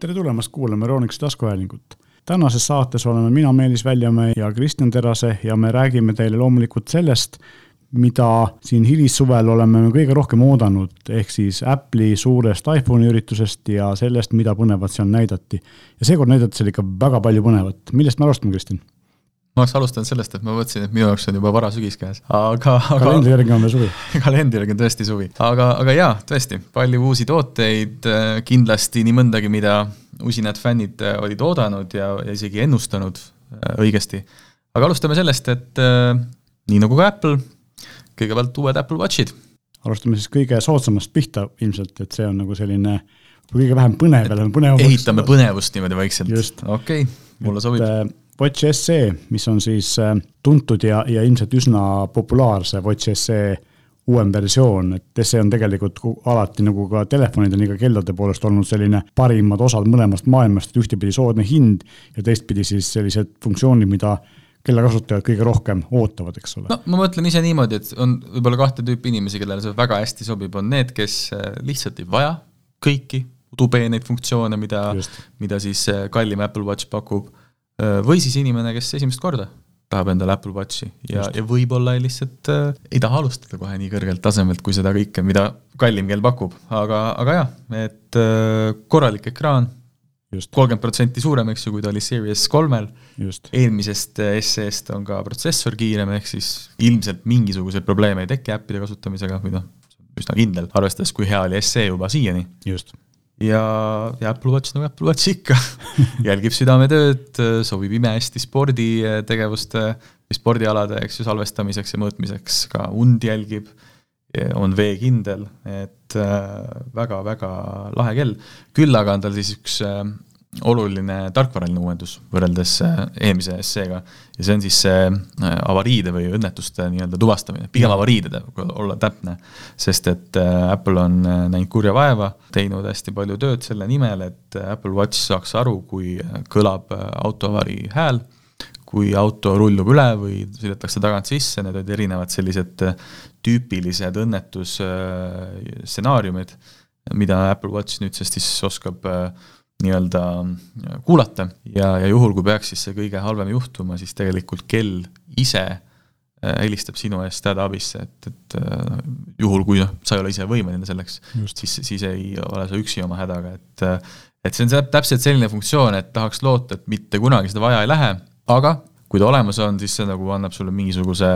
tere tulemast kuulama Euroonikuse taskuhäälingut. tänases saates oleme mina, Meelis Väljamäe ja Kristjan Terase ja me räägime teile loomulikult sellest, mida siin hilissuvel oleme me kõige rohkem oodanud, ehk siis Apple'i suurest iPhone'i üritusest ja sellest, mida põnevat seal näidati. ja seekord näidati seal ikka väga palju põnevat, millest me alustame, Kristjan? Ma oleks alustanud sellest, et ma mõtlesin, et minu jaoks on juba varasügis käes, aga, aga kalendri järgi on veel suvi kalendri järgi on tõesti suvi, aga, aga jaa, tõesti, palju uusi tooteid, kindlasti nii mõndagi, mida usinad fännid olid oodanud ja, ja isegi ennustanud äh, õigesti. aga alustame sellest, et äh, nii nagu ka Apple, kõigepealt uued Apple Watchid. alustame siis kõige soodsamast pihta ilmselt, et see on nagu selline kõige vähem põnev, põnev. ehitame põnevust niimoodi vaikselt, okei okay,, mulle sobib äh, Watch SE, mis on siis äh, tuntud ja, ja ilmselt üsna populaarse Watch SE uuem versioon, et SE on tegelikult alati nagu ka telefonide, nii ka kellade poolest olnud selline parimad osad mõlemast maailmast, et ühtepidi soodne hind ja teistpidi siis sellised funktsioonid, mida kellakasutajad kõige rohkem ootavad, eks ole. no ma mõtlen ise niimoodi, et on võib-olla kahte tüüpi inimesi, kellele see väga hästi sobib, on need, kes äh, lihtsalt ei vaja kõiki udupeeneid funktsioone, mida, mida siis äh, kallim Apple Watch pakub või siis inimene, kes esimest korda tahab endale Apple Watchi ja, ja võib-olla lihtsalt äh, ei taha alustada kohe nii kõrgelt tasemelt, kui seda kõike, mida kallim kell pakub, aga, aga jah, et äh, korralik ekraan, kolmkümmend protsenti suurem, eks ju, kui ta oli Series kolmel, eelmisest äh, SE-st on ka protsessor kiirem, ehk siis ilmselt mingisuguseid probleeme ei teki äppide kasutamisega või noh, üsna kindel, arvestades, kui hea oli SE juba siiani. just ja, ja Apple Watch nagu Apple Watch ikka. Jälgib südametööd, sobib imehästi sporditegevuste või spordialade, eks ju, salvestamiseks ja mõõtmiseks, ka und jälgib, on veekindel, et väga-väga äh, lahe kell. küll aga on tal siis üks äh, oluline tarkvaraline uuendus võrreldes äh, eelmise SE-ga ja see on siis see äh, avariide või õnnetuste nii-öelda tuvastamine, pigem avariide, olla täpne. sest et äh, Apple on näinud kurja vaeva, teinud hästi palju tööd selle nimel, et Apple Watch saaks aru, kui kõlab autoavarii hääl, kui auto rullub üle või sõidetakse tagant sisse, need olid erinevad sellised tüüpilised õnnetusstsenaariumid, mida Apple Watch nüüdsest siis oskab äh, nii-öelda äh, kuulata. Ja, ja juhul, kui peaks siis see kõige halvem juhtuma, siis tegelikult kell ise äh, helistab sinu eest hädaabisse, et, et äh, juhul, kui noh, sa ei ole ise võimeline selleks, siis, siis ei ole sa üksi oma hädaga, et et see on täpselt selline funktsioon, et tahaks loota, et mitte kunagi seda vaja ei lähe, aga kui ta olemas on, siis see nagu annab sulle mingisuguse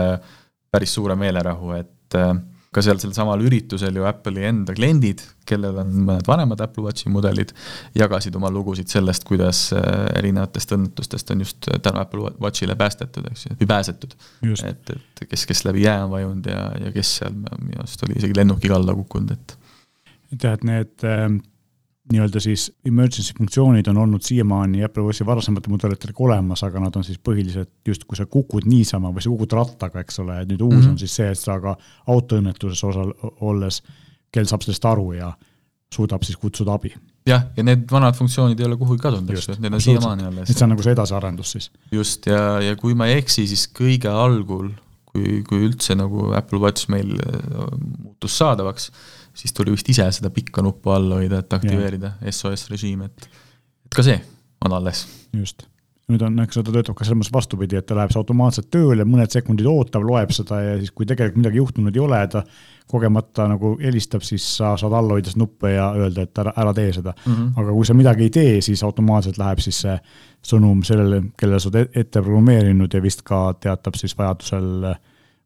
päris suure meelerahu, et äh, ka seal sellel samal üritusel ju Apple'i enda kliendid, kellel on mõned vanemad Apple Watchi mudelid, jagasid oma lugusid sellest, kuidas äh, erinevatest õnnetustest on just tänu Apple Watchile päästetud, eks ju, või pääsetud. et, et kes, kes läbi jää on vajunud ja, ja kes seal minu arust oli isegi lennukiga alla kukkunud, et jah, et need äh, nii-öelda siis emergency funktsioonid on olnud siiamaani Apple Watchi varasematel mudelitel ka olemas, aga nad on siis põhiliselt just, kui sa kukud niisama või sa kukud rattaga, eks ole, et nüüd uus mm -hmm. on siis see, et sa ka autoõnnetuses osal-, olles, kell saab sellest aru ja suudab siis kutsuda abi. jah, ja need vanad funktsioonid ei ole kuhugi kadunud, eks ju, et need on siiamaani alles. et see on nagu see edasiarendus siis. just, ja, ja kui ma ei eksi, siis kõige algul, kui, kui üldse nagu Apple Watch meil äh, muutus saadavaks, siis tuli vist ise seda pikka nuppu all hoida, et aktiveerida SOS režiim, et et ka see on alles. just. Nüüd on, eks ta töötab ka selles mõttes vastupidi, et ta läheb automaatselt tööle, mõned sekundid ootab, loeb seda ja siis, kui tegelikult midagi juhtunud ei ole, ta kogemata nagu helistab, siis sa saad all hoida seda nuppe ja öelda, et ära, ära tee seda mm. -hmm. aga kui sa midagi ei tee, siis automaatselt läheb siis see sõnum sellele, kellele sa oled ette programmeerinud ja vist ka teatab siis vajadusel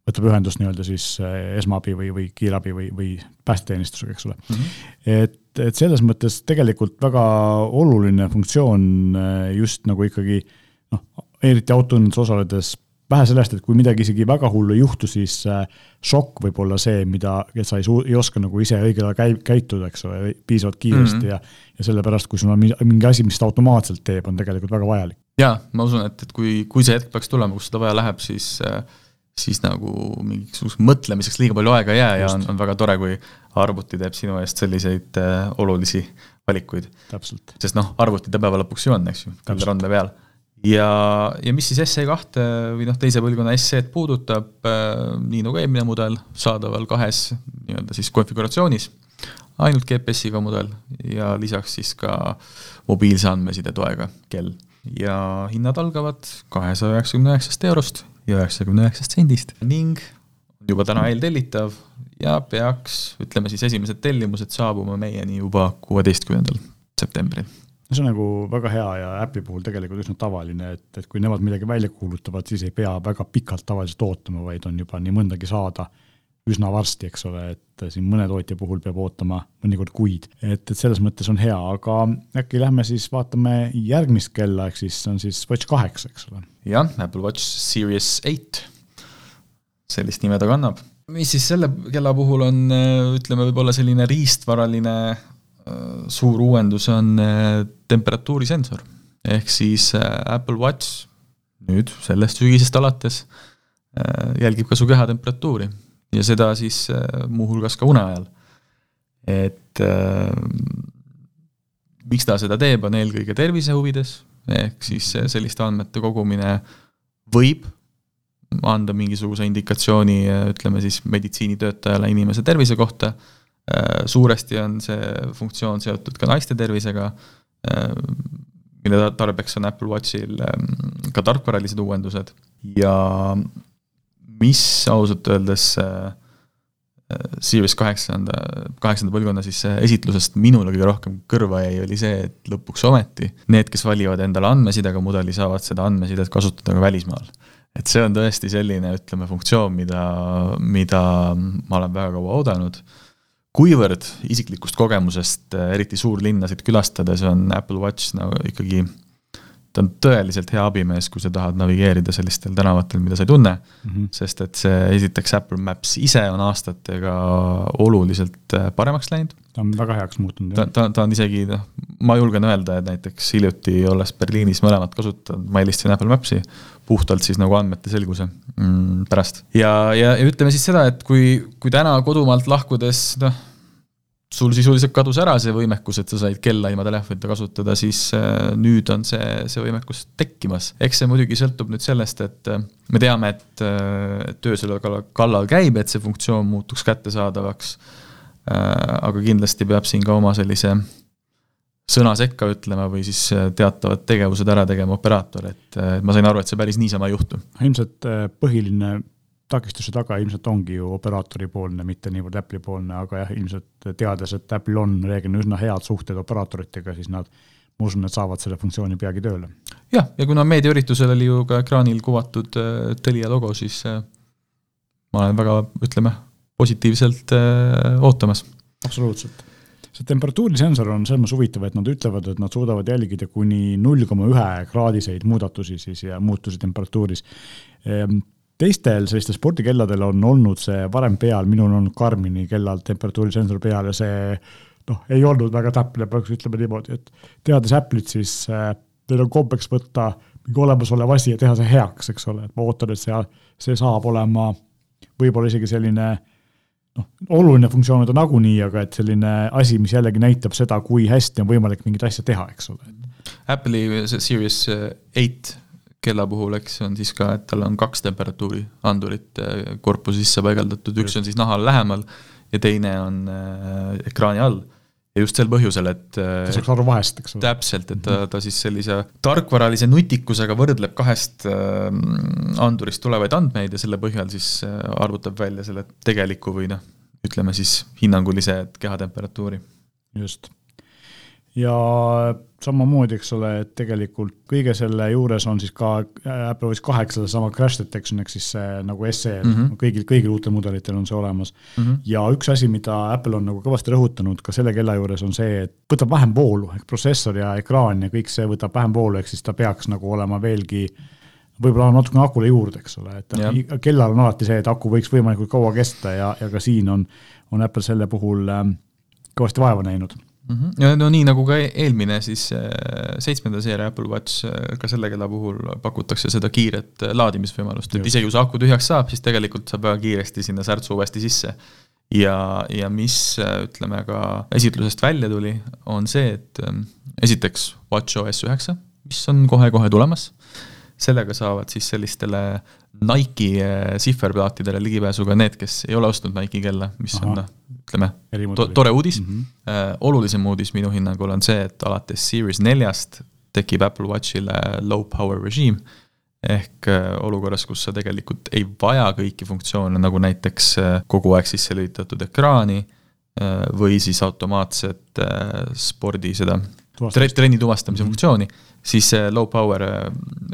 võtab ühendust nii-öelda siis eh, esmaabi või, või kiirabi või, või päästeteenistusega, eks ole mm. -hmm. et, et selles mõttes tegelikult väga oluline funktsioon eh, just nagu ikkagi noh, eriti autoõnnetuses osaledes, vähe sellest, et kui midagi isegi väga hullu ei juhtu, siis äh, šokk võib olla see, mida, et sa ei suu-, ei oska nagu ise õigel ajal käi-, käituda, eks ole, piisavalt kiiresti mm -hmm. ja ja sellepärast, kui sul on mingi asi, mis ta automaatselt teeb, on tegelikult väga vajalik. jaa, ma usun, et, et kui, kui see hetk peaks tulema, kus seda vaja läheb, siis äh, siis nagu mingisuguseks mõtlemiseks liiga palju aega ei jää ja on, on väga tore, kui arvuti teeb sinu eest selliseid äh, olulisi valikuid. sest noh, arvuti ta päeva lõpuks ju on, eks ju, kalender on ta peal. ja, ja mis siis SE kahte või noh, teise põlvkonna SE-d puudutab äh,, nii nagu eelmine mudel, saadaval kahes nii-öelda siis konfiguratsioonis, ainult GPS-iga mudel ja lisaks siis ka mobiilse andmeside toega kell. ja hinnad algavad kahesaja üheksakümne üheksast eurost ja üheksakümne üheksast sendist. Ning juba täna eeltellitav ja peaks, ütleme siis, esimesed tellimused saabuma meieni juba kuueteistkümnendal septembril. No see on nagu väga hea ja Apple'i puhul tegelikult üsna tavaline, et, et kui nemad midagi välja kuulutavad, siis ei pea väga pikalt tavaliselt ootama, vaid on juba nii mõndagi saada üsna varsti, eks ole, et siin mõne tootja puhul peab ootama mõnikord kuid. et, et selles mõttes on hea, aga äkki lähme siis vaatame järgmist kella, ehk siis on siis Watch kaheksa, eks ole. jah, Apple Watch Series eight, sellist nime ta kannab. mis siis selle kella puhul on, ütleme, võib-olla selline riistvaraline suur uuendus on temperatuurisensor. ehk siis Apple Watch nüüd sellest sügisest alates jälgib ka su keha temperatuuri ja seda siis äh, muuhulgas ka une ajal. et äh, miks ta seda teeb, on eelkõige tervise huvides, ehk siis äh, selliste andmete kogumine võib anda mingisuguse indikatsiooni, ütleme siis meditsiinitöötajale inimese tervise kohta, suuresti on see funktsioon seotud ka naiste tervisega, mille tarbeks on Apple Watchil ähm, ka tarkvaralised uuendused. Ja mis ausalt öeldes äh, äh, Series kaheksanda, kaheksanda põlvkonna siis äh, esitlusest minule kõige rohkem kõrva jäi, oli see, et lõpuks ometi need, kes valivad endale andmesidega mudeli, saavad seda andmesidet kasutada ka välismaal. et see on tõesti selline, ütleme, funktsioon, mida, mida ma olen väga kaua oodanud, kuivõrd isiklikust kogemusest, eriti suurlinnasid külastades, on Apple Watch no ikkagi ta on tõeliselt hea abimees, kui sa tahad navigeerida sellistel tänavatel, mida sa ei tunne mm, -hmm. sest et see, esiteks Apple Maps ise on aastatega oluliselt äh, paremaks läinud. ta on väga heaks muutunud. ta, ta, ta on isegi noh, ma julgen öelda, et näiteks hiljuti olles Berliinis mõlemat kasutanud, ma helistasin Apple Maps'i puhtalt siis nagu andmete selguse mm, pärast. ja, ja, ja ütleme siis seda, et kui, kui täna kodumaalt lahkudes noh, sul sisuliselt kadus ära see võimekus, et sa said kella ilma telefonita kasutada, siis äh, nüüd on see, see võimekus tekkimas. eks see muidugi sõltub nüüd sellest, et äh, me teame, et, äh, töö selle kallal käib, et see funktsioon muutuks kättesaadavaks, aga kindlasti peab siin ka oma sellise sõna sekka ütlema või siis teatavad tegevused ära tegema operaator, et ma sain aru, et see päris niisama ei juhtu. ilmselt põhiline takistuse taga ilmselt ongi ju operaatori poolne, mitte niivõrd Apple'i poolne, aga jah, ilmselt teades, et Apple'il on reeglina üsna head suhted operaatoritega, siis nad, ma usun, et saavad selle funktsiooni peagi tööle. jah, ja kuna meediaüritusel oli ju ka ekraanil kuvatud äh, Telia logo, siis äh, ma olen väga, ütleme, positiivselt äh, ootamas. absoluutselt see temperatuurisensor on selles mõttes huvitav, et nad ütlevad, et nad suudavad jälgida kuni null koma ühe kraadiseid muudatusi siis ja muutusi temperatuuris ehm, teistel sellistel spordikelladel on olnud see varem peal, minul on Karmini kellal temperatuurisensor peal ja see noh, ei olnud väga täpne, peaks ütlema niimoodi, et teades Apple'it, siis äh, neil on kombeks võtta mingi olemasolev asi ja teha see heaks, eks ole, et ma ootan, et see, see saab olema võib-olla isegi selline noh, oluline funktsioon on ta nagunii, aga et selline asi, mis jällegi näitab seda, kui hästi on võimalik mingit asja teha, eks ole. Apple'i Series eight kella puhul, eks, on siis ka, et tal on kaks temperatuuri andurit äh, korpuse sisse paigaldatud, üks on siis nahal lähemal ja teine on äh, ekraani all. ja just sel põhjusel, et äh, ta saaks aru vahest, eks ole. täpselt, et ta, ta siis sellise tarkvaralise nutikusega võrdleb kahest andurist tulevaid andmeid ja selle põhjal siis arvutab välja selle tegeliku või noh, ütleme siis hinnangulise kehatemperatuuri. just ja samamoodi, eks ole, et tegelikult kõige selle juures on siis ka Apple Watch kaheksa seesama crash detection ehk siis see nagu SE mm -hmm. kõigil, kõigil uutel mudelitel on see olemas mm. -hmm. ja üks asi, mida Apple on nagu kõvasti rõhutanud ka selle kella juures, on see, et võtab vähem voolu, ehk protsessor ja ekraan ja kõik see võtab vähem voolu, ehk siis ta peaks nagu olema veelgi võib-olla natukene akule juurde, eks ole, et ja. kellal on alati see, et aku võiks võimalikult kaua kesta ja, ja ka siin on, on Apple selle puhul ähm, kõvasti vaeva näinud mm. -hmm. ja no nii nagu ka e-, eelmine siis äh, seitsmenda seeria Apple Watch, äh, ka selle kella puhul pakutakse seda kiiret äh, laadimisvõimalust, et isegi kui see aku tühjaks saab, siis tegelikult saab väga kiiresti sinna särtsu uuesti sisse. ja, ja mis ütleme ka esitlusest välja tuli, on see, et ähm, esiteks Watch OS üheksa, mis on kohe-kohe tulemas, sellega saavad siis sellistele Nike'i sihverplaatidele ligipääsu ka need, kes ei ole ostnud Nike'i kella, mis Aha. on noh, ütleme, to tore uudis mm. -hmm. olulisem uudis minu hinnangul on see, et alates Series neljast tekib Apple Watchile low power režiim ehk äh, olukorras, kus sa tegelikult ei vaja kõiki funktsioone, nagu näiteks kogu aeg sisse lülitatud ekraani või siis automaatset spordi seda trenni tuvastamise mm -hmm. funktsiooni, siis see low power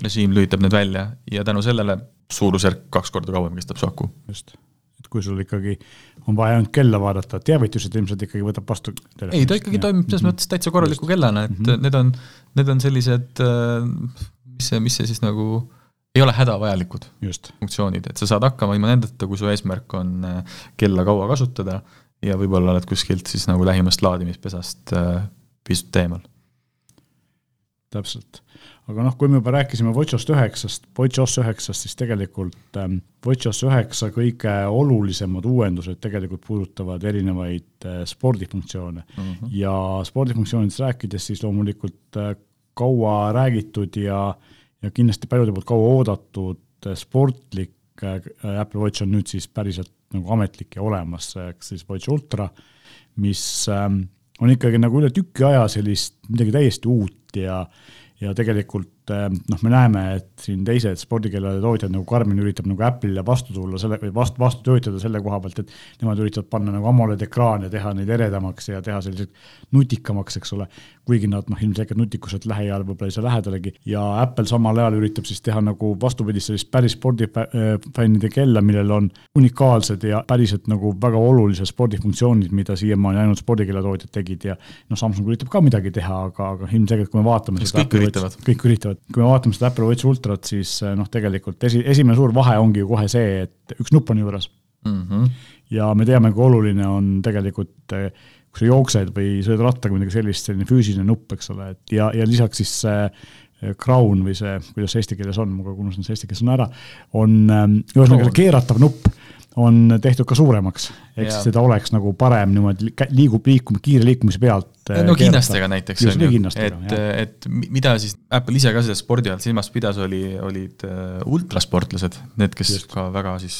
režiim lülitab need välja ja tänu sellele suurusjärk kaks korda kauem kestab su aku. just, et kui sul ikkagi on vaja ainult kella vaadata, teavitused ilmselt ikkagi võtab vastu. ei, ta ikkagi ja. toimib selles mm -hmm. mõttes täitsa korraliku kellana, et mm -hmm. need on, need on sellised mis see, mis see siis nagu ei ole hädavajalikud Just. funktsioonid, et sa saad hakkama ilma nendeta, kui su eesmärk on äh, kella kaua kasutada ja võib-olla oled kuskilt siis nagu lähimast laadimispesast äh, pisut eemal. Täpselt, aga noh, kui me juba rääkisime WatchOS üheksast, WatchOS üheksast, siis tegelikult ähm, WatchOS üheksa kõige olulisemad uuendused tegelikult puudutavad erinevaid äh, spordifunktsioone mm. -hmm. ja spordifunktsioonidest rääkides, siis loomulikult äh, kaua räägitud ja, ja kindlasti paljude poolt kaua oodatud sportlik äh, Apple Watch on nüüd siis päriselt nagu ametlik ja olemas, ehk siis Watch Ultra, mis ähm, on ikkagi nagu üle tüki aja sellist midagi täiesti uut ja, ja tegelikult noh, me näeme, et siin teised spordikellade tootjad nagu Garmin üritab nagu Apple'ile vastu tulla selle või vastu, vastu töötada selle koha pealt, et nemad üritavad panna nagu AMOLED ekraane, teha neid eredamaks ja teha selliseks nutikamaks, eks ole. kuigi nad noh, ilmselgelt nutikuselt lähiajal võib-olla ei saa lähedalegi ja Apple samal ajal üritab siis teha nagu vastupidist sellist päris spordifännide kella, millel on unikaalsed ja päriselt nagu väga olulised spordifunktsioonid, mida siiamaani ainult spordikellatootjad tegid ja noh, Samsung üritab ka midagi teha, aga, aga ilmselgelt kui me vaatame. kõik üritavad. kõik üritavad et kui me vaatame seda Apple Watch Ultrat, siis eh, noh, tegelikult esi, esimene suur vahe ongi ju kohe see, et üks nupp on juures mm. -hmm. ja me teame, kui oluline on tegelikult, eh, kui sa jooksed või sõidad rattaga midagi sellist, selline füüsiline nupp, eks ole, et ja, ja lisaks siis see eh, crown või see, kuidas see eesti keeles on, ma kogu aeg unustan see eesti keeles sõna ära, on ühesõnaga see keeratav nupp on tehtud ka suuremaks, ehk siis seda oleks nagu parem niimoodi liigub liikuma, kiire liikumise pealt. no kinnastega näiteks on ju, et, et mida siis Apple ise ka selle spordi all silmas pidas, oli, olid äh, ultrasportlased, need, kes Just. ka väga siis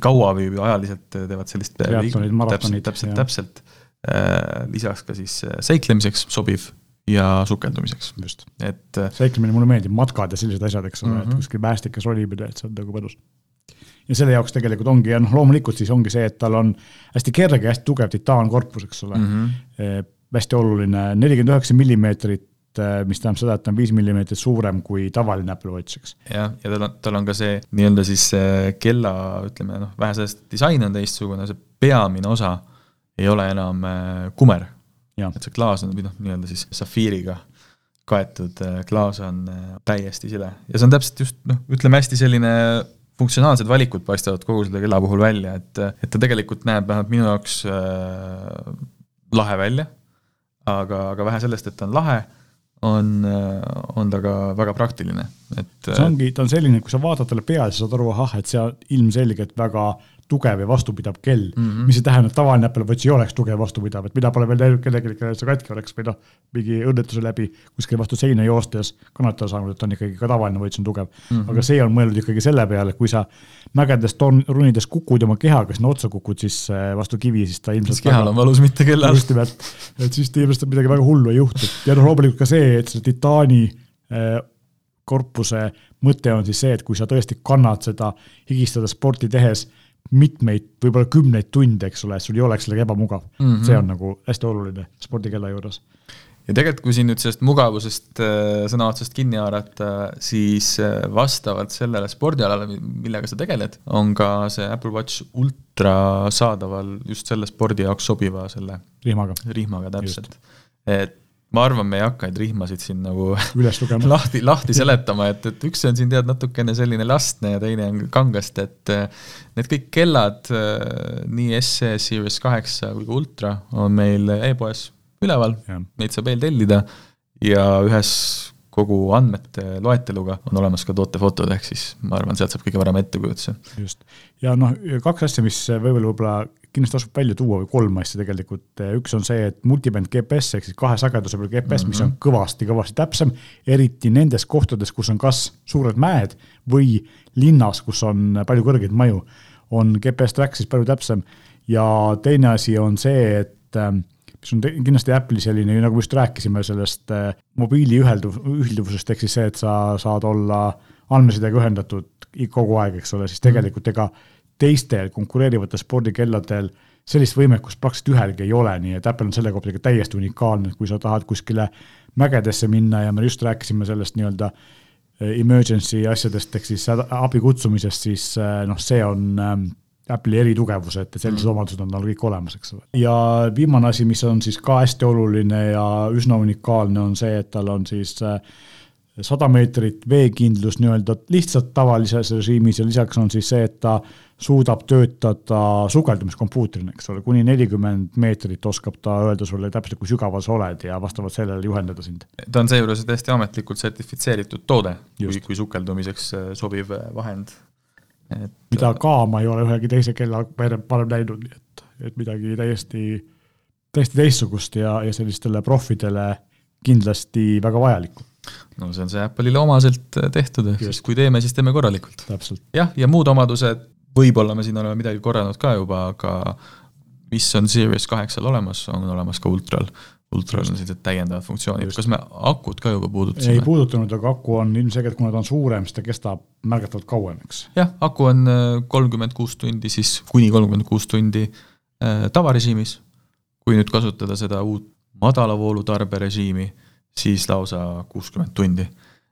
kaua või ajaliselt teevad sellist täpselt, täpselt, täpselt. Äh, lisaks ka siis äh, seiklemiseks sobiv ja sukeldumiseks. just, et seiklemine mulle meeldib, matkad ja sellised asjad, eks ole mm -hmm., et mhm. kuskil päästikas rolimine, et see on nagu mõnus ja selle jaoks tegelikult ongi ja noh, loomulikult siis ongi see, et tal on hästi kerge, hästi tugev titaankorpus, eks ole mm. -hmm. hästi oluline, nelikümmend üheksa millimeetrit eh, mis tähendab seda, et ta on viis millimeetrit suurem kui tavaline Apple Watch, eks. jah, ja tal on, tal on ka see nii-öelda siis kella, ütleme noh, vähe sellest disain on teistsugune, see peamine osa ei ole enam eh, kumer. et see klaas on, või noh, nii-öelda siis safiiriga kaetud klaas on täiesti sile ja see on täpselt just noh, ütleme hästi selline funktsionaalsed valikud paistavad kogu selle kella puhul välja, et, et ta tegelikult näeb vähemalt minu jaoks äh, lahe välja, aga, aga vähe sellest, et ta on lahe, on, äh, on ta ka väga praktiline, et see ongi, ta on selline, kui sa vaatad talle peale, siis saad aru, ahah, et see on ilmselgelt väga äh, tugev ja vastupidav kell mm, -hmm. mis ei tähenda, et tavaline Apple Watch ei oleks tugev ja vastupidav, et mina pole veel näinud kellelegi, kellel see katki oleks või noh, mingi õnnetuse läbi kuskil vastu seina joostes kannatada saanud, et on ikkagi ka tavaline Watch on tugev mm. -hmm. aga see on mõeldud ikkagi selle peale, kui sa mägedes runides kukud oma kehaga sinna otsa kukud, siis vastu kivi, siis ta ilmselt siis kehal on valus, mitte kellal. just nimelt, et siis ilmselt midagi väga hullu ei juhtu ja noh, loomulikult ka see, et see titaani äh, korpuse mõte on siis see, et kui sa tõesti kannad seda higistada sporti tehes mitmeid, võib-olla kümneid tunde, eks ole, et sul ei oleks sellega ebamugav mm. -hmm. see on nagu hästi oluline spordikella juures. ja tegelikult, kui siin nüüd sellest mugavusest äh, sõna otsast kinni haarata, siis äh, vastavalt sellele spordialale, millega sa tegeled, on ka see Apple Watch Ultra saadaval just selle spordi jaoks sobiva selle rihmaga, rihmaga täpselt. et ma arvan, me ei hakka neid rihmasid siin nagu üles lugema. lahti, lahti seletama, et, et üks on siin tead natukene selline lastne ja teine on kangast, et eh, need kõik kellad, eh, nii SE Series kaheksa kui ka Ultra on meil e-poes üleval, neid saab eeltellida ja ühes kogu andmete loeteluga on olemas ka tootefotod, ehk siis ma arvan, sealt saab kõige parema ettekujutuse. just, ja noh, kaks asja, mis võib-olla võib-olla kindlasti tasub välja tuua või kolm asja tegelikult, üks on see, et multiband GPS ehk siis kahe sageduse peal GPS mm, -hmm. mis on kõvasti-kõvasti täpsem, eriti nendes kohtades, kus on kas suured mäed või linnas, kus on palju kõrgeid maju, on GPS track siis palju täpsem ja teine asi on see, et mis on kindlasti Apple'i selline, nagu just rääkisime sellest äh, mobiili ühelduv, ühilduvusest, ehk siis see, et sa saad olla andmesidega ühendatud kogu aeg, eks ole, siis mhm. tegelikult ega teistel konkureerivatel spordikelladel sellist võimekust praktiliselt ühelgi ei ole, nii et Apple on selle pealt ikka täiesti unikaalne, et kui sa tahad kuskile mägedesse minna ja me just rääkisime sellest nii-öelda äh, emergency asjadest ehk siis abi kutsumisest, siis äh, noh, see on ähm, Apple'i eritugevused, et sellised mm. omadused on tal kõik olemas, eks ole. ja viimane asi, mis on siis ka hästi oluline ja üsna unikaalne, on see, et tal on siis äh, sada meetrit veekindlus nii-öelda lihtsalt tavalises režiimis ja lisaks on siis see, et ta suudab töötada sukeldumiskompuutrina, eks ole, kuni nelikümmend meetrit oskab ta öelda sulle täpselt, kui sügaval sa oled ja vastavalt sellele juhendada sind. ta on seejuures täiesti ametlikult sertifitseeritud toode, kui, kui sukeldumiseks äh, sobiv äh, vahend et mida ka ma ei ole ühegi teise kella varem näinud, nii et, et midagi täiesti, täiesti teistsugust ja, ja sellistele profidele kindlasti väga vajalikku. no see on see Apple'ile omaselt tehtud, ehk siis kui teeme, siis teeme korralikult. jah, ja muud omadused, võib-olla me siin oleme midagi korranud ka juba, aga mis on Series kaheksal olemas, on olemas ka Ultral ultral on sellised täiendavad funktsioonid, kas me akut ka juba puudutasime? ei puudutanud, aga aku on ilmselgelt, kuna ta on suurem, siis ta kestab märgatavalt kauem, eks. jah, aku on äh, kolmkümmend kuus tundi, siis kuni kolmkümmend kuus tundi äh, tavarežiimis, kui nüüd kasutada seda uut madala voolu tarberežiimi, siis lausa kuuskümmend tundi.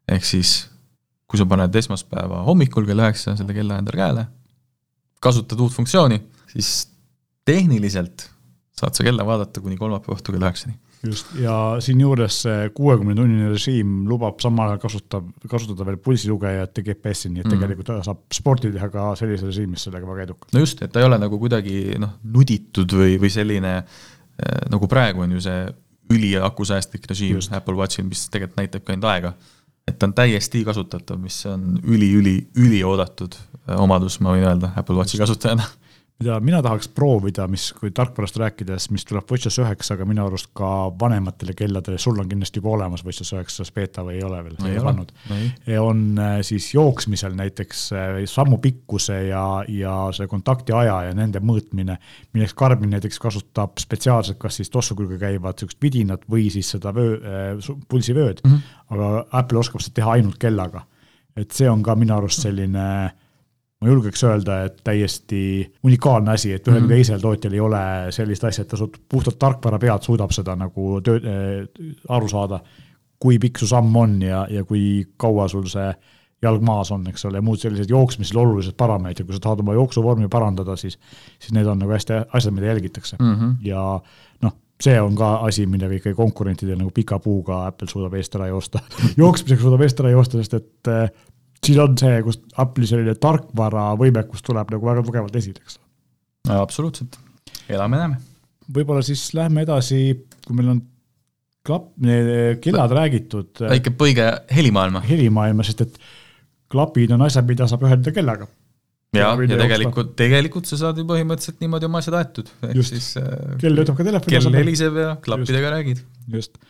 ehk siis kui sa paned esmaspäeva hommikul kell üheksa selle kella endale käele, kasutad uut funktsiooni, siis tehniliselt saad sa kella vaadata kuni kolmapäeva õhtul kella üheksani just, ja siinjuures see kuuekümne tunnine režiim lubab samal ajal kasutab, kasutada veel pulsilugejat ja GPS-i, nii et mm. tegelikult saab sporti teha ka sellises režiimis sellega väga edukalt. no just, et ta ei ole nagu kuidagi noh, nuditud või, või selline eh, nagu praegu on ju see üliakusäästlik režiim just. Apple Watchil, mis tegelikult näitab ka enda aega. et ta on täiesti kasutatav, mis on üli-üli, ülioodatud eh, omadus, ma võin öelda Apple Watchi kasutajana mida mina tahaks proovida, mis, kui tarkvarast rääkides, mis tuleb WatchOS üheksaga minu arust ka vanematele kelladele, sul on kindlasti juba olemas WatchOS üheksas beeta või ei ole veel, ei pannud. on äh, siis jooksmisel näiteks äh, sammu pikkuse ja, ja see kontakti aja ja nende mõõtmine, milleks Garmin näiteks kasutab spetsiaalselt, kas siis tossu külge käivat niisugust vidinat või siis seda vöö äh,, pulsivööd mm, -hmm. aga Apple oskab seda teha ainult kellaga. et see on ka minu arust selline äh, ma julgeks öelda, et täiesti unikaalne asi, et ühelgi mm -hmm. teisel tootjal ei ole sellist asja, et ta puhtalt tarkvara pealt suudab seda nagu töö äh,, aru saada, kui pikk su samm on ja, ja kui kaua sul see jalg maas on, eks ole, ja muud sellised jooksmisel olulised parameetrid, kui sa tahad oma jooksuvormi parandada, siis, siis need on nagu hästi asjad, mida jälgitakse mm. -hmm. ja noh, see on ka asi, millega ikkagi konkurentidel nagu pika puuga Apple suudab eest ära joosta jooksmisega suudab eest ära joosta, sest et äh, siis on see, kus Apple'i selline tarkvaravõimekus tuleb nagu väga tugevalt esile, eks. absoluutselt, elame-näeme. võib-olla siis lähme edasi, kui meil on klapp, kellad räägitud. väike põige helimaailma. helimaailma, sest et klapid on asjad, mida saab ühendada kellaga. ja, ja tegelikult, tegelikult sa saad ju põhimõtteliselt niimoodi oma asjad aetud. just, äh, kell töötab ka telefoni kell heliseb ja klappidega just. räägid. just,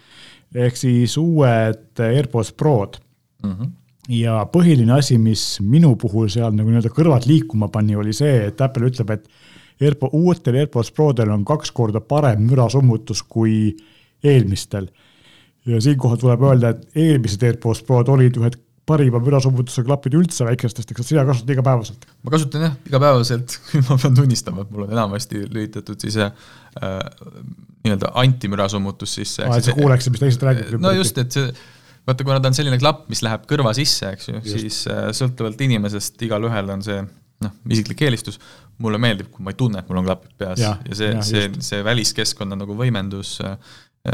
ehk siis uued AirPods Prod mm. -hmm ja põhiline asi, mis minu puhul seal nagu nii-öelda kõrvad liikuma pani, oli see, et Apple ütleb, et AirPod, uutel AirPods Prodel on kaks korda parem mürasummutus kui eelmistel. ja siinkohal tuleb öelda, et eelmised AirPods Prod olid ühed parima mürasummutuse klapid üldse väikestest, eks sina kasutad igapäevaselt? ma kasutan jah, igapäevaselt ma pean tunnistama, et mul on enamasti lülitatud siis äh, nii-öelda antimürasummutus sisse. aa, et sa kuuleksid, mis teised räägivad. no just, et see vaata, kuna ta on selline klapp, mis läheb kõrva sisse, eks ju, siis äh, sõltuvalt inimesest, igalühel on see noh, isiklik eelistus, mulle meeldib, kui ma ei tunne, et mul on klapid peas. Ja, ja see, see, see väliskeskkonna nagu võimendus äh,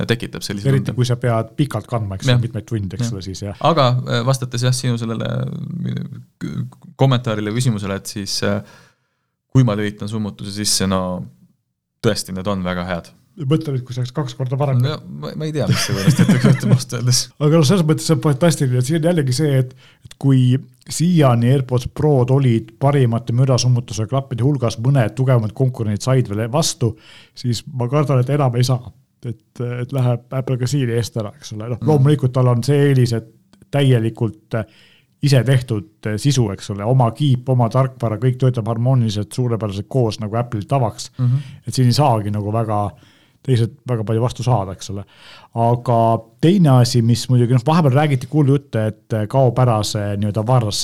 tekitab sellise eriti kui sa pead pikalt kandma, eks ju, mitmeid tunde, eks ole siis, jah. aga äh, vastates jah, sinu sellele kommentaarile, küsimusele, et siis kui ma lülitan summutuse sisse, no tõesti, need on väga head mõtle nüüd, kui see oleks kaks korda parem no,. ma, ma ei tea, mis see õnnestatuks juhtuma ausalt öeldes. aga noh, selles mõttes see on fantastiline, et siin on jällegi see, et, et kui siiani AirPods Prod olid parimate mürasummutuse klappide hulgas, mõned tugevamad konkurendid said veel vastu, siis ma kardan, et enam ei saa. et, et läheb Apple ka siin eest ära, eks ole, noh mm. loomulikult tal on see eelis, et täielikult ise tehtud sisu, eks ole, oma kiip, oma tarkvara, kõik töötab harmooniliselt, suurepäraselt koos nagu Apple'il tavaks mm. -hmm. et siin ei saagi nagu väga, teised väga palju vastu saada, eks ole. aga teine asi, mis muidugi noh, vahepeal räägiti kuulujutte, et kaob ära see nii-öelda VARS,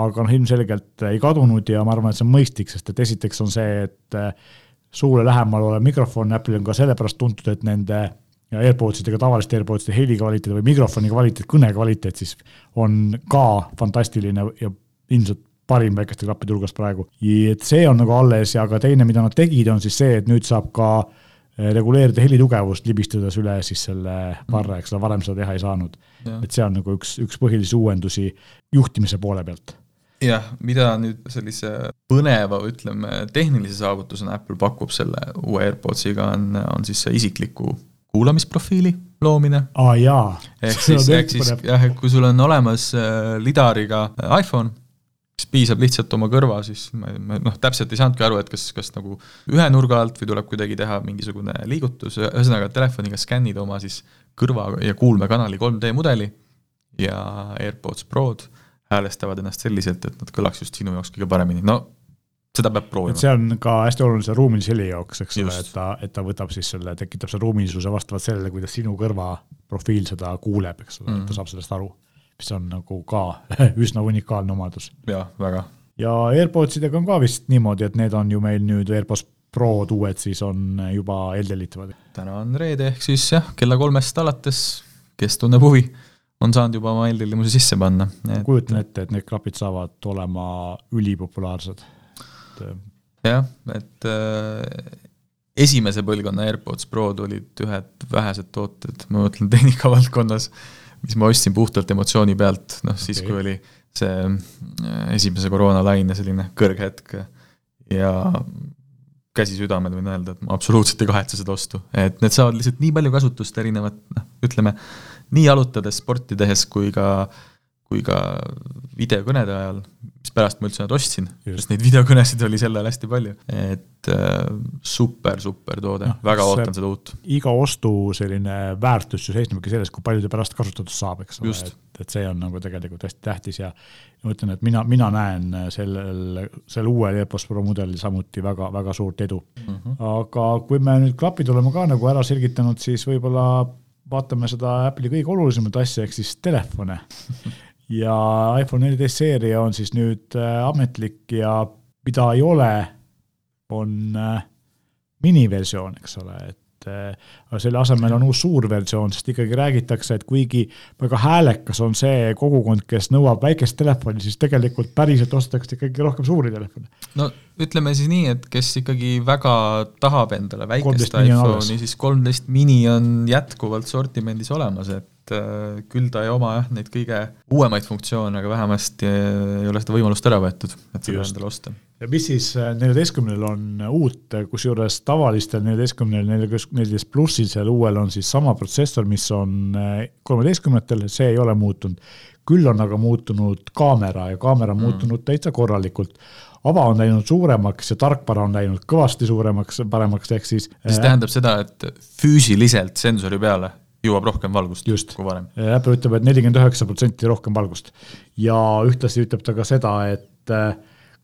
aga noh, ilmselgelt ei kadunud ja ma arvan, et see on mõistlik, sest et esiteks on see, et suule lähemal olev mikrofon Apple'il on ka sellepärast tuntud, et nende ja AirPodsidega, tavaliste AirPodside heli kvaliteet või mikrofoni kvaliteet, kõne kvaliteet siis on ka fantastiline ja ilmselt parim väikeste klappide hulgas praegu. et see on nagu alles ja ka teine, mida nad tegid, on siis see, et nüüd saab ka eh, reguleerida helitugevust, libistades üle siis selle varre, eks ole, varem seda teha ei saanud. et see on nagu üks, üks põhilisi uuendusi juhtimise poole pealt jah, mida nüüd sellise põneva, ütleme, tehnilise saavutusena Apple pakub selle uue AirPodsiga, on, on siis see isikliku kuulamisprofiili loomine. aa jaa. ehk siis, ehk siis jah, et kui sul on olemas äh, lidariga iPhone, siis piisab lihtsalt oma kõrva, siis ma, ma noh, täpselt ei saanudki aru, et kas, kas nagu ühe nurga alt või tuleb kuidagi teha mingisugune liigutus, ühesõnaga telefoniga skännid oma siis kõrva ja kuulmekanali 3D mudeli ja AirPods Prod häälestavad ennast selliselt, et nad kõlaks just sinu jaoks kõige paremini, no seda peab proovima. see on ka hästi oluline ruumilise heli jaoks, eks ole, et ta, et ta võtab siis selle, tekitab selle ruumilisuse vastavalt sellele, kuidas sinu kõrvaprofiil seda kuuleb, eks ole mm., ta saab sellest aru. Mis on nagu ka üsna unikaalne omadus. jah, väga. ja AirPodsidega on ka vist niimoodi, et need on ju meil nüüd AirPods Prod uued siis on juba eeltellitavad. täna on reede, ehk siis jah, kella kolmest alates, kes tunneb huvi, on saanud juba oma eeltellimuse sisse panna et.... kujutan ette, et need klapid saavad olema ülipopulaarsed et jah, et äh, esimese põlvkonna AirPods Prod olid ühed vähesed tooted, ma mõtlen tehnikavaldkonnas, mis ma ostsin puhtalt emotsiooni pealt, noh okay. siis, kui oli see äh, esimese koroonalaine selline kõrghetk ja käsi südamel võin öelda, et ma absoluutselt ei kahetse seda ostu, et need saavad lihtsalt nii palju kasutust erinevat, noh, ütleme, nii jalutades, sporti tehes kui ka kui ka videokõnede ajal, mispärast ma üldse nad ostsin, sest neid videokõnesid oli sel ajal hästi palju, et äh, super, super toode no,, väga ootan seda uut. iga ostu selline väärtus ju seisnebki selles, kui palju ta pärast kasutatud saab, eks ole, et, et see on nagu tegelikult hästi tähtis ja ma ütlen, et mina, mina näen sellel, sellel uuel EPOS Pro mudelil samuti väga, väga suurt edu mm. -hmm. aga kui me nüüd klapid oleme ka nagu ära selgitanud, siis võib-olla vaatame seda Apple'i kõige olulisemat asja, ehk siis telefone ja iPhone neliteist seeria on siis nüüd äh, ametlik ja mida ei ole, on äh, miniversioon, eks ole, et äh, aga selle asemel on uus suur versioon, sest ikkagi räägitakse, et kuigi väga häälekas on see kogukond, kes nõuab väikest telefoni, siis tegelikult päriselt ostetakse ikkagi rohkem suuri telefone. no ütleme siis nii, et kes ikkagi väga tahab endale väikest iPhone'i, siis kolmteist mini on jätkuvalt sortimendis olemas, et et äh, küll ta ei oma jah, neid kõige uuemaid funktsioone, aga vähemasti ei ole seda võimalust ära võetud, et seda endale osta. ja mis siis äh, neljateistkümnel on uut, kusjuures tavalistel neljateistkümnel, neljateist plussil, seal uuel on siis sama protsessor, mis on äh, kolmeteistkümnetel, see ei ole muutunud. küll on aga muutunud kaamera ja kaamera on mm. muutunud täitsa korralikult ava on läinud suuremaks ja tarkvara on läinud kõvasti suuremaks, paremaks, ehk siis. mis tähendab seda, et füüsiliselt sensori peale jõuab rohkem valgust Just. kui varem. Apple ütleb, et nelikümmend üheksa protsenti rohkem valgust ja ühtlasi ütleb ta ka seda, et äh,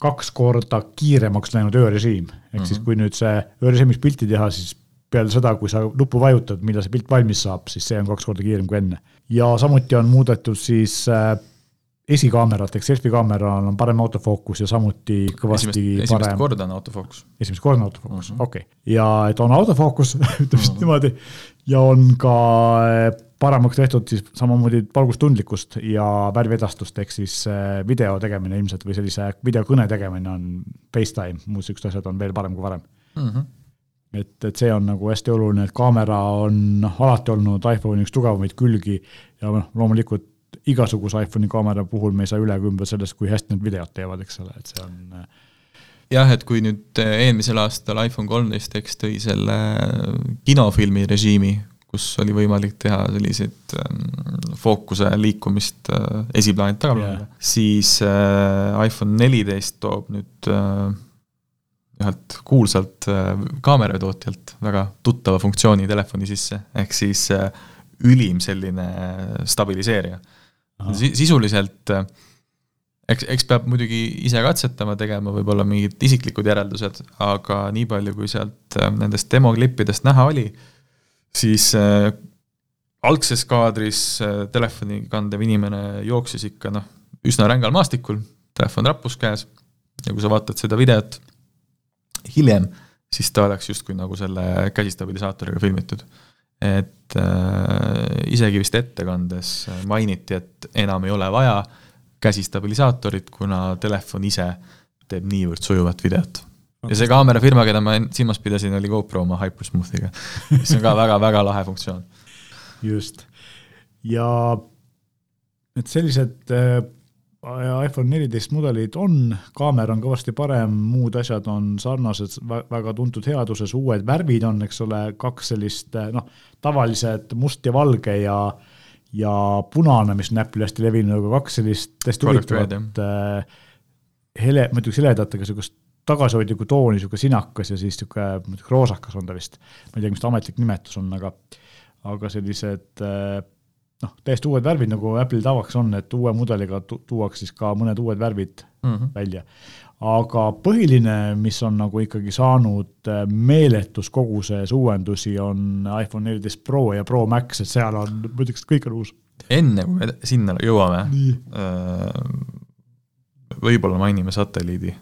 kaks korda kiiremaks läinud öörežiim, ehk mm -hmm. siis kui nüüd see öörežiimis pilti teha, siis peale seda, kui sa nuppu vajutad, millal see pilt valmis saab, siis see on kaks korda kiirem kui enne. ja samuti on muudetud siis äh, esikaamerat ehk selfie kaameral on parem autofookus ja samuti kõvasti esimest, parem. esimest korda on autofookus. esimest korda on autofookus mm -hmm., okei okay.. ja et on autofookus ütleme siis mm -hmm. niimoodi ja on ka eh, paremaks tehtud siis samamoodi valgustundlikkust ja värviedastust, ehk siis eh, video tegemine ilmselt või sellise videokõne tegemine on FaceTime, muud siuksed asjad on veel parem kui varem mm. -hmm et, et see on nagu hästi oluline, et kaamera on noh, alati olnud iPhone'i üks tugevamaid külgi ja noh, loomulikult igasuguse iPhone'i kaamera puhul me ei saa üle ega ümber sellest, kui hästi nad videot teevad, eks ole, et see on äh, jah, et kui nüüd äh, eelmisel aastal iPhone kolmteist X tõi selle äh, kinofilmi režiimi, kus oli võimalik teha selliseid ähm, fookuse liikumist esiplaanilt tagaplaanile yeah., siis iPhone neliteist toob nüüd ühelt kuulsalt kaameratootjalt väga tuttava funktsiooni telefoni sisse, ehk siis ülim selline stabiliseerija sisuliselt äh, eks, eks peab muidugi ise katsetama, tegema võib-olla mingid isiklikud järeldused, aga nii palju, kui sealt äh, nendest demoklippidest näha oli, siis äh, algses kaadris äh, telefoni kandev inimene jooksis ikka noh, üsna rängal maastikul, telefon rappus käes ja kui sa vaatad seda videot hiljem, siis ta oleks justkui nagu selle käsistabilisaatoriga filmitud. Et äh, isegi vist ettekandes mainiti, et enam ei ole vaja äh, käsistabilisaatorit, kuna telefon ise teeb niivõrd sujuvat videot. ja see kaamerafirma, keda ma silmas pidasin, oli GoPro oma Hypersmoothiga, mis on ka väga-väga lahe funktsioon. just, ja et sellised äh, iPhone neliteist mudelid on, kaamera on kõvasti parem, muud asjad on sarnased, väga tuntud headuses, uued värvid on, eks ole, kaks sellist noh, tavalised must ja valge ja ja punane, mis on Apple'i hästi levinud, aga kaks sellist täiesti huvitavat äh, hele, ma ütleks heledat, aga niisugust tagasihoidlikku tooni, niisugune sinakas ja siis niisugune roosakas on ta vist. ma ei tea, mis ta ametlik nimetus on, aga, aga sellised äh, noh, täiesti uued värvid, nagu Apple'il tavaks on, et uue mudeliga tuuakse siis ka mõned uued värvid mm -hmm. välja aga põhiline, mis on nagu ikkagi saanud äh, meeletus koguses uuendusi, on iPhone neliteist Pro ja Pro Max, et seal on, ma ütleks, et kõik on uus. enne kui me sinna jõuame, äh, võib-olla mainime satelliidi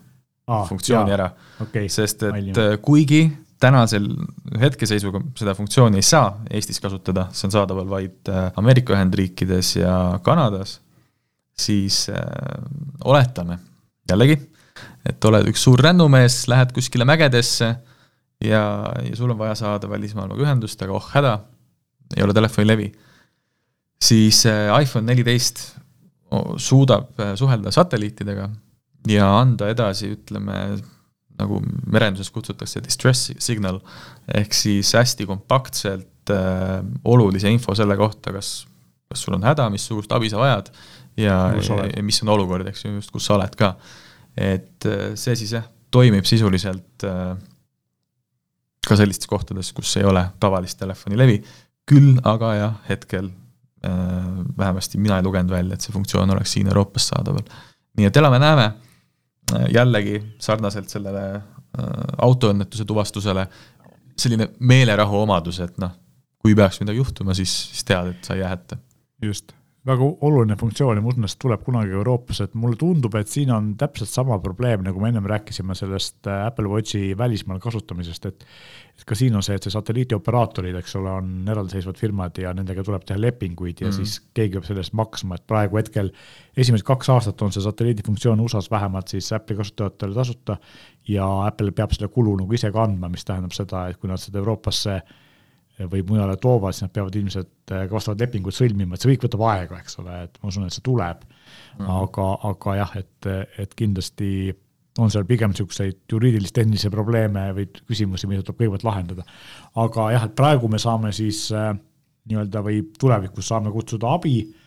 Aa, funktsiooni jaa. ära okay,, sest et mainime. Äh, kuigi tänasel hetkeseisuga seda funktsiooni ei saa Eestis kasutada, see on saadaval vaid Ameerika Ühendriikides ja Kanadas, siis äh, oletame, jällegi et oled üks suur rännumees, lähed kuskile mägedesse ja, ja sul on vaja saada välismaailmaga ühendust, aga oh häda, ei ole telefonilevi, siis äh, iPhone neliteist suudab äh, suhelda satelliitidega ja anda edasi, ütleme, nagu merenduses kutsutakse distress signal, ehk siis hästi kompaktselt äh, olulise info selle kohta, kas, kas sul on häda, missugust abi sa vajad ja, ja, mis on olukord, eks ju, just kus sa oled ka. Et äh, see siis jah, toimib sisuliselt äh, ka sellistes kohtades, kus ei ole tavalist telefonilevi, küll aga jah, hetkel äh, vähemasti mina ei lugenud välja, et see funktsioon oleks siin Euroopas saadaval. nii et elame-näeme, jällegi sarnaselt sellele autoõnnetuse tuvastusele, selline meelerahu omadus, et noh, kui peaks midagi juhtuma, siis, siis tead, et sa ei jää hätta. just väga oluline funktsioon ja ma usun, et see tuleb kunagi Euroopasse, et mulle tundub, et siin on täpselt sama probleem, nagu me ennem rääkisime sellest äh, Apple Watchi välismaal kasutamisest, et et ka siin on see, et see satelliitioperaatorid, eks ole, on eraldiseisvad firmad ja nendega tuleb teha lepinguid ja mm. siis keegi peab selle eest maksma, et praegu hetkel esimesed kaks aastat on see satelliidifunktsioon USA-s vähemalt siis Apple'i kasutajatele tasuta ja Apple peab selle kulu nagu ise kandma, mis tähendab seda, et kui nad seda Euroopasse äh, või mujale toovad, siis nad peavad ilmselt äh, ka vastavad lepingud sõlmima, et see kõik võtab aega, eks ole, et ma usun, et see tuleb mm.. aga, aga jah, et, et kindlasti on seal pigem niisuguseid juriidilis-tehnilisi probleeme või küsimusi, mida tuleb kõigepealt lahendada. aga jah, et praegu me saame siis äh, nii-öelda või tulevikus saame kutsuda abi äh,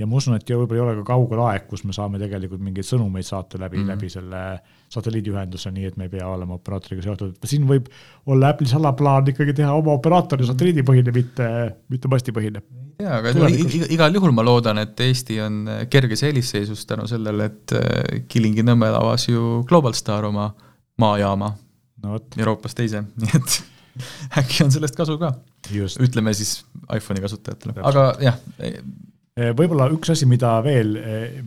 ja ma usun, et võib-olla ei ole ka kaugel aeg, kus me saame tegelikult mingeid sõnumeid saata läbi mm, -hmm. läbi selle satelliidiühenduse, nii et me ei pea olema operaatoriga seotud, et siin võib olla Apple'i salaplaan ikkagi teha oma operaatori satelliidipõhine, mitte, mitte mastipõhine. jaa, aga igal juhul ma loodan, et Eesti on kerges eelisseisus tänu sellele, et äh, Kilingi-Nõmmel avas ju Global Star oma maajaama no, Euroopas teise, nii et äkki on sellest kasu ka. ütleme siis iPhone'i kasutajatele, aga jah, võib-olla üks asi, mida veel eh,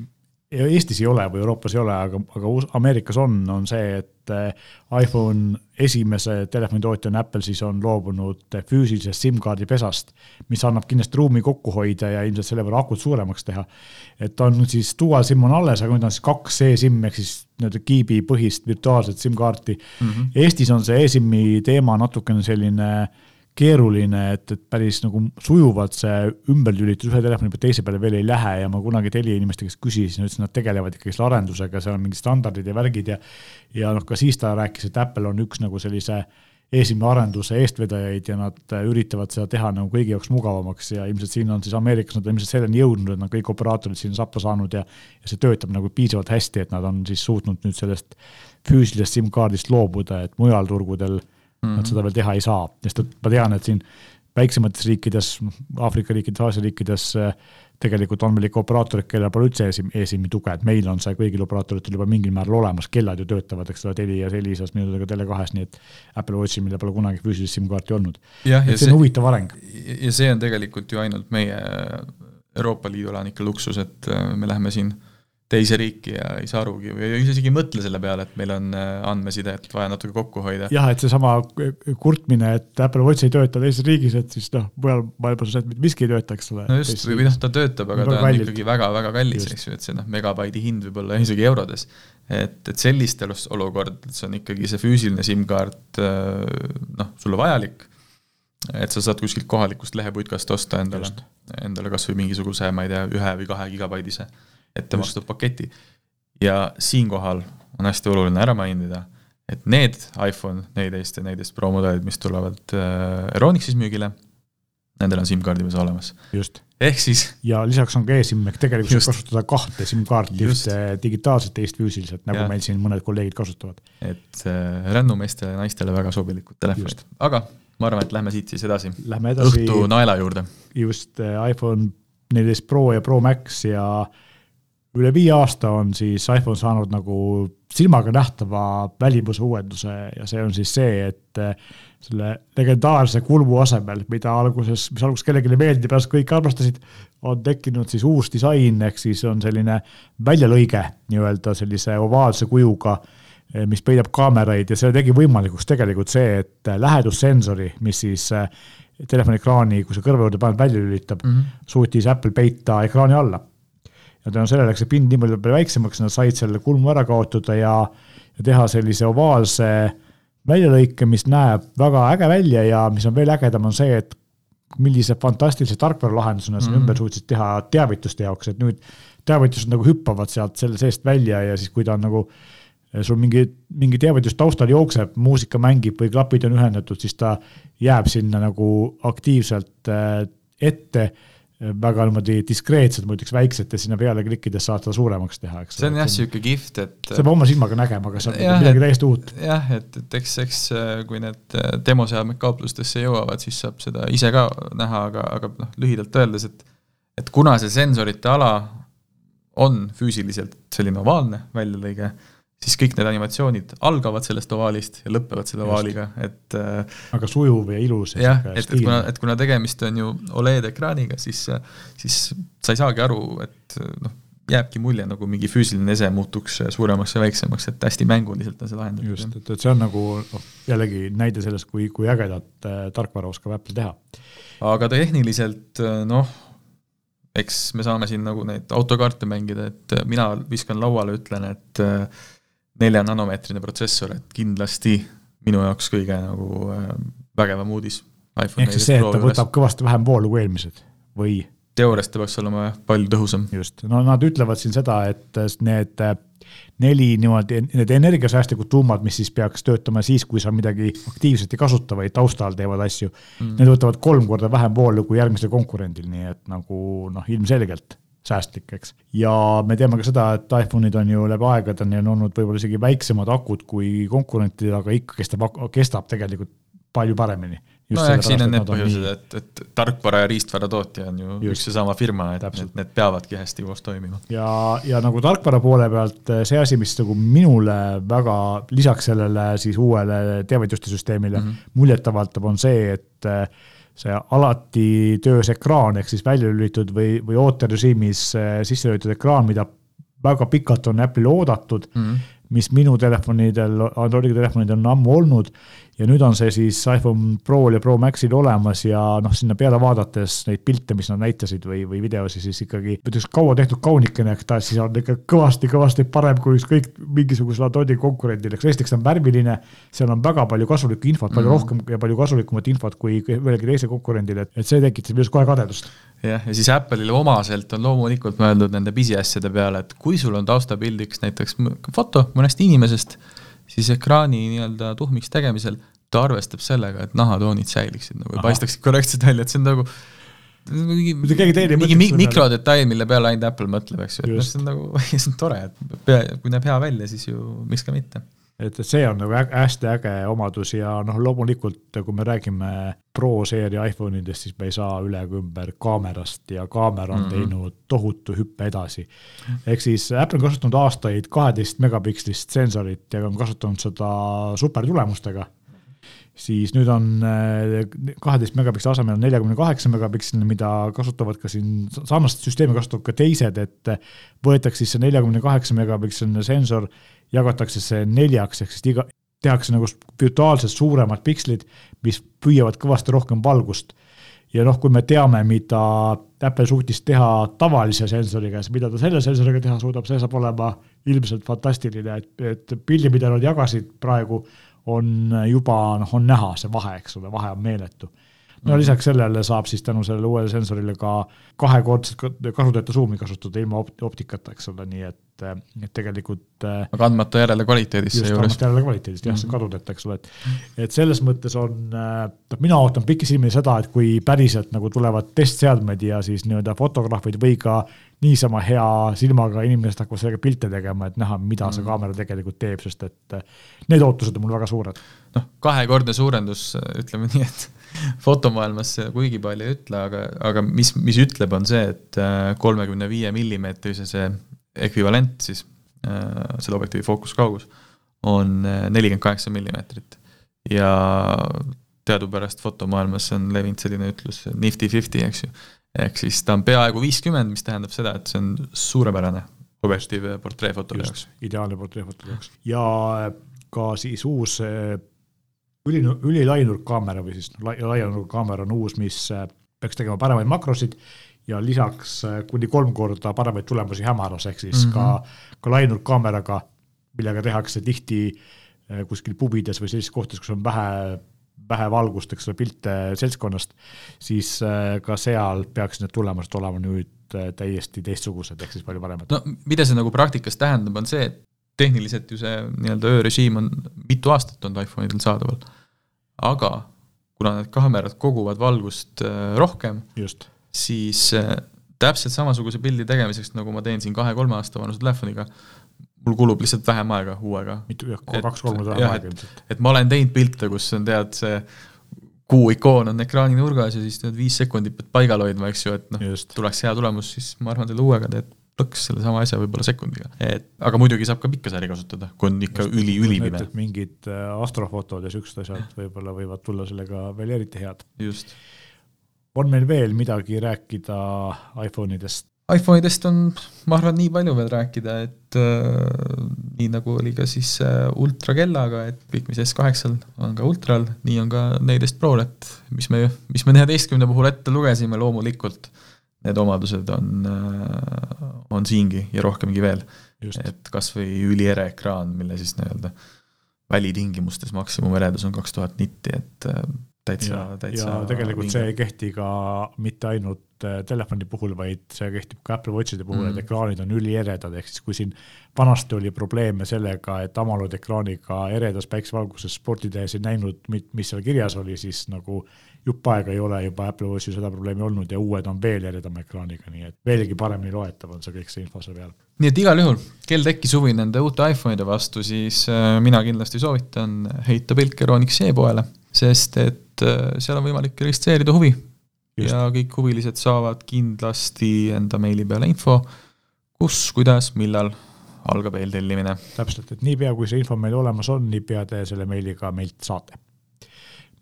Eestis ei ole või Euroopas ei ole, aga, aga Ameerikas on, on see, et eh, iPhone esimese telefonitootja on Apple, siis on loobunud füüsilisest SIM-kaardi pesast, mis annab kindlasti ruumi kokku hoida ja ilmselt selle võrra akut suuremaks teha. et on siis dual SIM on alles, aga nüüd on siis kaks e-SIM ehk siis nii-öelda kiibi põhist virtuaalset SIM-kaarti mm. -hmm. Eestis on see e-SIM-i teema natukene selline äh, keeruline, et, et päris nagu sujuvalt see ümberlülitus ühe telefoni pealt teise peale veel ei lähe ja ma kunagi Telia inimeste käest küsisin, ütlesin, nad tegelevad ikkagi selle arendusega, seal on mingid standardid ja värgid ja ja noh, ka siis ta rääkis, et Apple on üks nagu sellise esimene arenduse eestvedajaid ja nad üritavad seda teha nagu kõigi jaoks mugavamaks ja ilmselt siin on siis Ameerikas nad on ilmselt selleni jõudnud, et nad kõik operaatorid siin sappa saanud ja ja see töötab nagu piisavalt hästi, et nad on siis suutnud nüüd sellest füüsilisest SIM-kaardist loobuda, et mujal turgudel mm -hmm. nad seda veel teha ei saa, sest et ma tean, et siin väiksemates riikides, Aafrika riikides, Aasia riikides tegelikult on meil ikka operaatorid, kellel pole üldse esim-, eSIM-i tuge, et meil on see kõigil operaatoritel juba mingil määral olemas, kellad ju töötavad, eks ole, Telias, Elisas, minu teada ka Tele2-s, nii et Apple Watchi, millel pole kunagi füüsilist SIM-kaarti olnud. see on huvitav areng. ja see on tegelikult ju ainult meie Euroopa Liidu elanike luksus, et me läheme siin äh, teise riiki ja ei saa arugi või isegi ei mõtle selle peale, et meil on äh, andmesidet vaja natuke kokku hoida. jah, et seesama kurtmine, et Apple Watch ei tööta teises riigis, et siis noh, mujal maailmas on see, et miski ei tööta, eks ole. no just, või noh, ta töötab, aga ta on kallilt. ikkagi väga-väga kallis, eks ju, et see noh, megabaidi hind võib olla isegi eurodes. et, et sellistes olukordades on ikkagi see füüsiline SIM-kaart äh, noh, sulle vajalik, et sa saad kuskilt kohalikust leheputkast osta endale, endale kas või mingisuguse, ma ei tea, ühe või kahe gigabaidise ette makstud paketi. ja siinkohal on hästi oluline ära mainida, et need iPhone neliteist ja neliteist Pro mudelid, mis tulevad äh, Euronixis müügile, nendel on SIM-kaardi peal olemas. just. ehk siis ja lisaks on ka eSIM ehk tegelikult saab kasutada kahte SIM-kaarti, ühte digitaalselt, teist füüsiliselt, nagu ja. meil siin mõned kolleegid kasutavad. et äh, rännumeestele ja naistele väga sobilikud telefonid, aga ma arvan, et lähme siit siis edasi. Lähme edasi. õhtu naela juurde. just äh,, iPhone neliteist Pro ja Pro Max ja äh, üle viie aasta on siis iPhone saanud nagu silmaga nähtava välimuse uuenduse ja see on siis see, et eh, selle legendaarse kulmu asemel, mida alguses, mis alguses kellelegi meeldib, pärast kõik armastasid, on tekkinud siis uus disain, ehk siis on selline väljalõige nii-öelda sellise ovaalse kujuga, eh, mis peidab kaameraid ja selle tegi võimalikuks tegelikult see, et lähedussensori, mis siis eh, telefoni ekraani, kui sa kõrva juurde paned, välja lülitab mm, -hmm. suutis Apple peita ekraani alla ja tänu sellele läks see pind nii palju väiksemaks, nad said selle kulmu ära kaotada ja, ja teha sellise ovaalse väljalõike, mis näeb väga äge välja ja mis on veel ägedam, on see, et millise fantastilise tarkvaralahendusena mm -hmm. ümber suutsid teha teavituste jaoks, et nüüd teavitused nagu hüppavad sealt selle seest välja ja siis, kui ta on nagu sul mingi, mingi teavitus taustal jookseb, muusika mängib või klapid on ühendatud, siis ta jääb sinna nagu aktiivselt äh, ette väga niimoodi diskreetselt, ma ütleks väikselt ja sinna peale klikkides saad seda suuremaks teha, eks. see on jah, niisugune kihvt, et sa pead oma silmaga nägema, aga see on jah, midagi täiesti uut. jah, et, et eks, eks äh, kui need äh, demoseadmed kauplustesse jõuavad, siis saab seda ise ka näha, aga, aga noh, lühidalt öeldes, et et kuna see sensorite ala on füüsiliselt selline ovaalne väljalõige, siis kõik need animatsioonid algavad sellest ovaalist ja lõpevad selle ovaaliga, et äh, aga sujuv ja ilus. jah, et, et kuna, et kuna tegemist on ju Oled ekraaniga, siis, siis sa ei saagi aru, et noh, jääbki mulje, nagu mingi füüsiline ese muutuks suuremaks ja väiksemaks, et hästi mänguliselt on see lahendatud. just, et, et see on nagu noh, jällegi näide sellest, kui, kui ägedat äh, tarkvara oskab Apple teha. aga tehniliselt äh, noh, eks me saame siin nagu neid autokaarte mängida, et mina viskan lauale, ütlen, et äh, nelja nanomeetrine protsessor, et kindlasti minu jaoks kõige nagu äh, vägevam uudis. ehk siis see, et ta võtab kõvasti vähem voolu kui eelmised või? teoorias ta peaks olema jah, palju tõhusam. just, no nad ütlevad siin seda, et need äh, neli niimoodi, need energiasäästlikud tuumad, mis siis peaks töötama siis, kui sa midagi aktiivselt ei kasuta, vaid taustal teevad asju mm., need võtavad kolm korda vähem voolu kui järgmisel konkurendil, nii et nagu noh, ilmselgelt säästlik, eks. ja me teame ka seda, et iPhone'id on ju läbi aegade on olnud võib-olla isegi väiksemad akud kui konkurentidel, aga ikka kestab, kestab tegelikult palju paremini. nojah, siin on need põhjused, et, et tarkvara ja riistvara tootja on ju just. üks ja sama firma, et need, need peavadki hästi koos toimima. ja, ja nagu tarkvara poole pealt see asi, mis nagu minule väga lisaks sellele siis uuele teavituste süsteemile mm -hmm. muljet avaldab, on see, et see alati töös ekraan ehk siis välja lülitatud või, või ooterežiimis äh, sisse lülitatud ekraan, mida väga pikalt on Apple'il oodatud mm, -hmm. mis minu telefonidel, Androidi telefonidel on ammu olnud ja nüüd on see siis iPhone Pro'l ja Pro Maxil olemas ja noh, sinna peale vaadates neid pilte, mis nad näitasid või, või videosi, siis ikkagi ütleks kaua tehtud kaunikene, ta siis on ikka kõvasti-kõvasti parem kui ükskõik mingisugusel Androidi konkurendil, eks esiteks ta on värviline, seal on väga palju kasulikku infot, palju mm -hmm. rohkem ja palju kasulikumat infot kui ühelgi teisel konkurendil, et, et see tekitab minus kohe kadedust. jah, ja siis Apple'ile omaselt on loomulikult mõeldud nende pisiasjade peale, et kui sul on taustapildiks näiteks foto mõnest inimesest, siis ekraani nii-öelda tuhmiks tegemisel ta arvestab sellega, et nahatoonid säiliksid nagu ja paistaksid korrektselt välja, et see on nagu mingi, mingi mi mikrodetail, mille peale ainult Apple mõtleb, eks ju, et noh, see on nagu, see on tore, et pea, kui näeb hea välja, siis ju miks ka mitte. Et, et see on nagu hästi äge omadus ja noh, loomulikult kui me räägime Pro seeria iPhone idest, siis me ei saa üle ega ümber kaamerast ja kaamera on mm -hmm. teinud tohutu hüppe edasi. ehk siis Apple on kasutanud aastaid kaheteist megapikslist sensorit ja on kasutanud seda supertulemustega siis nüüd on äh, kaheteist megapiksli asemel neljakümne kaheksa megapiksline, mida kasutavad ka siin, sarnast süsteemi kasutavad ka teised, et võetakse siis see neljakümne kaheksa megapiksline sensor, jagatakse see neljaks, ehk siis iga, tehakse nagu virtuaalselt suuremad pikslid, mis püüavad kõvasti rohkem valgust. ja noh, kui me teame, mida Apple suutis teha tavalise sensoriga, siis mida ta selle sensoriga teha suudab, see saab olema ilmselt fantastiline, et, et pildi, mida nad jagasid praegu on juba noh, on näha see vahe, eks ole, vahe on meeletu. No -hmm. lisaks sellele saab siis tänu sellele uuele sensorile ka kahekordset kasutajate suumi kasutada ilma opt-, optikata, eks ole, nii et, et tegelikult. aga andmata järele kvaliteedist seejuures. andmata järele kvaliteedist jah see mhm. kadudeta, eks ole, et, et selles mõttes on, noh, mina ootan pikisilmi seda, et kui päriselt nagu tulevad testseadmed ja siis nii-öelda fotograafid või ka niisama hea silmaga inimesed hakkavad sellega pilte tegema, et näha, mida see mm. kaamera tegelikult teeb, sest et eh, need ootused on mul väga suured. noh, kahekordne suurendus, ütleme nii, et fotomaailmas kuigi palju ei ütle, aga, aga mis, mis ütleb, on see, et eh, kolmekümne viie millimeetrise see ekvivalent siis, eh, selle objektiivi fookuskaugus on nelikümmend kaheksa millimeetrit. Ja teadupärast fotomaailmas on levinud selline ütlus nifty fifty, eks ju. Ehk siis ta on peaaegu viiskümmend, mis tähendab seda, et see on suurepärane objektiiv portreefotode jaoks. ideaalne portreefotode jaoks. Ja ka siis uus üli, ülilainurkkaamera või siis laianurkkaamera on uus, mis eh, peaks tegema paremaid makrosid ja lisaks eh, kuni kolm korda paremaid tulemusi hämaras, ehk siis mm -hmm. ka, ka lainurkkaameraga, millega tehakse tihti kuskil pubides või sellistes kohtades, kus on vähe vähe valgust, eks ole, pilte seltskonnast, siis äh, ka seal peaks need tulemused olema nüüd äh, täiesti teistsugused, ehk siis palju paremad. no mida see nagu praktikas tähendab, on see, et tehniliselt ju see nii-öelda öörežiim on mitu aastat olnud iPhone'idel saadaval. aga kuna need kaamerad koguvad valgust äh, rohkem, siis täpselt samasuguse pildi tegemiseks, nagu ma teen siin kahe-kolme aasta vanuse telefoniga, mul kulub lihtsalt vähem aega uuega. mitu, jah, kaks-kolm korda vähem aega ilmselt. et ma olen teinud pilte, kus on tead see kuu ikoon on ekraani nurgas ja siis need viis sekundit pead paigal hoidma, eks ju, et noh, tuleks hea tulemus, siis ma arvan, selle uuega teed plõks sellesama asja võib-olla sekundiga. et aga muidugi saab ka pikka sääri kasutada, kui on ikka üli, ülipime. mingid äh, astrofotod ja siuksed asjad võib-olla võivad tulla sellega veel eriti head. just. on meil veel midagi rääkida iPhone idest? iPhone'idest on, ma arvan, nii palju veel rääkida, et äh, nii nagu oli ka siis äh, ultrakellaga, et kõik, mis S8-l on ka ultral, nii on ka neliteist Prol, et mis me, mis me neljateistkümne puhul ette lugesime, loomulikult need omadused on äh,, on siingi ja rohkemgi veel. et kas või üliere ekraan, mille siis nii-öelda välitingimustes maksimumeredus on kaks tuhat nitti, et äh, täitsa, täitsa ja tegelikult vinge. see ei kehti ka mitte ainult äh, telefoni puhul, vaid see kehtib ka Apple Watchide puhul mm., et ekraanid on ülieredad, ehk siis kui siin vanasti oli probleeme sellega, et AMOLED ekraaniga eredas päikesevalguses sporti tehes ei näinud, mis seal kirjas oli, siis nagu jupp aega ei ole juba Apple Watchil seda probleemi olnud ja uued on veel eredama ekraaniga, nii et veelgi paremini loetav on see kõik see info seal peal. nii et igal juhul, kel tekkis huvi nende uute iPhone'ide vastu, siis äh, mina kindlasti soovitan heita pilk Euronix e-poele, sest et et äh, seal on võimalik registreerida huvi Just. ja kõik huvilised saavad kindlasti enda meili peale info, kus, kuidas, millal algab eeltellimine. täpselt, et niipea, kui see info meil olemas on, niipea te selle meiliga meilt saate.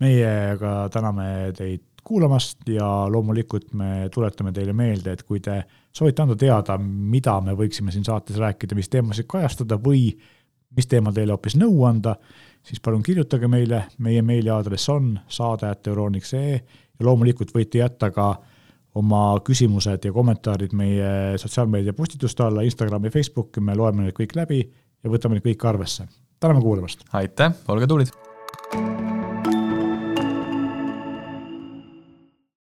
meie aga täname teid kuulamast ja loomulikult me tuletame teile meelde, et kui te soovite anda teada, mida me võiksime siin saates rääkida, mis teemasid kajastada või mis teemal teile hoopis nõu anda, siis palun kirjutage meile, meie meiliaadress on saade.euroniks.ee ja loomulikult võite jätta ka oma küsimused ja kommentaarid meie sotsiaalmeedia postituste alla, Instagram ja Facebook, me loeme need kõik läbi ja võtame neid kõiki arvesse. täname kuulamast! aitäh, olge tublid!